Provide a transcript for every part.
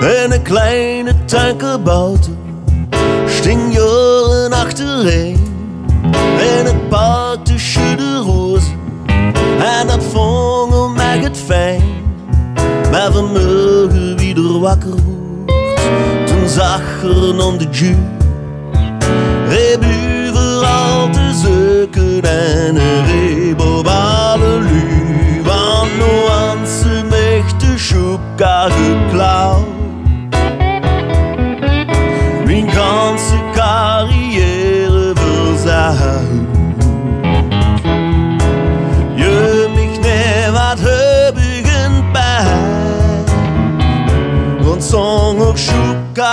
En een kleine tankenbouten sting jaren achtereen. En het park tussen de rozen en dat vond mij het fijn. Maar vanmorgen weer wakker wordt, toen zag er om de ju. Heb overal te zoeken en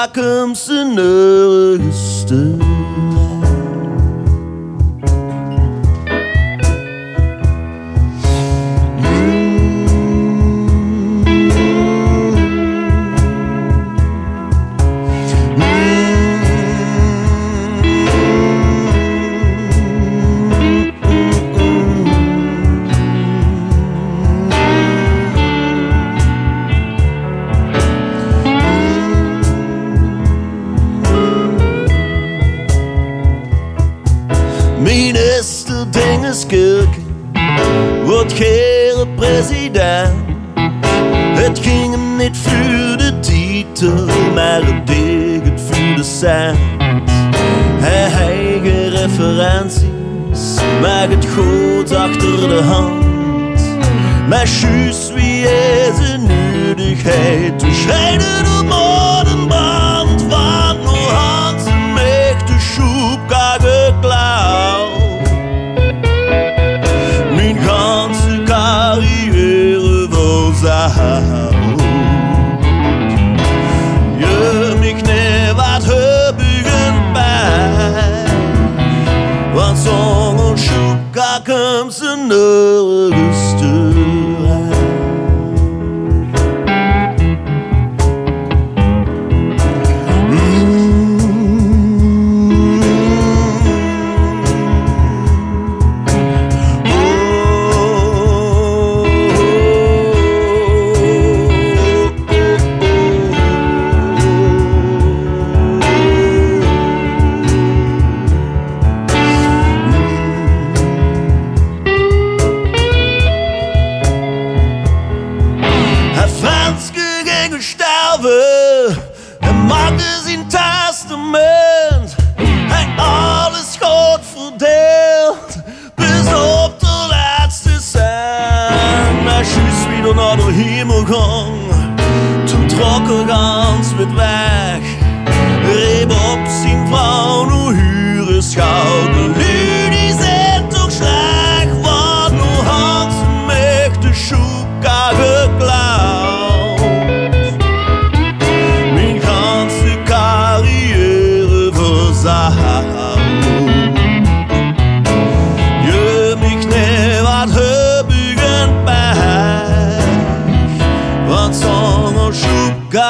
Akımsın Minister Dingenskirken wordt geen president. Het ging hem niet voor de titel, maar het deed het voor de cent. Hij eigen referenties, maar het goed achter de hand. Maar juist wie is een scheiden song on Shukakam Sano. Zijn testament. Hij alles goed verdeeld, bis op de laatste cent. Maar juist wieder naar de hemel gang, toen trok er gans met weg.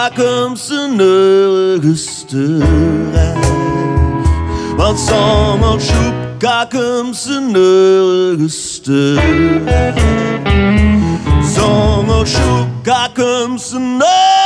pas comme ça ne resterait. Ensemble, on joue pas comme ça ne resterait. Ensemble, on comme ne resterait.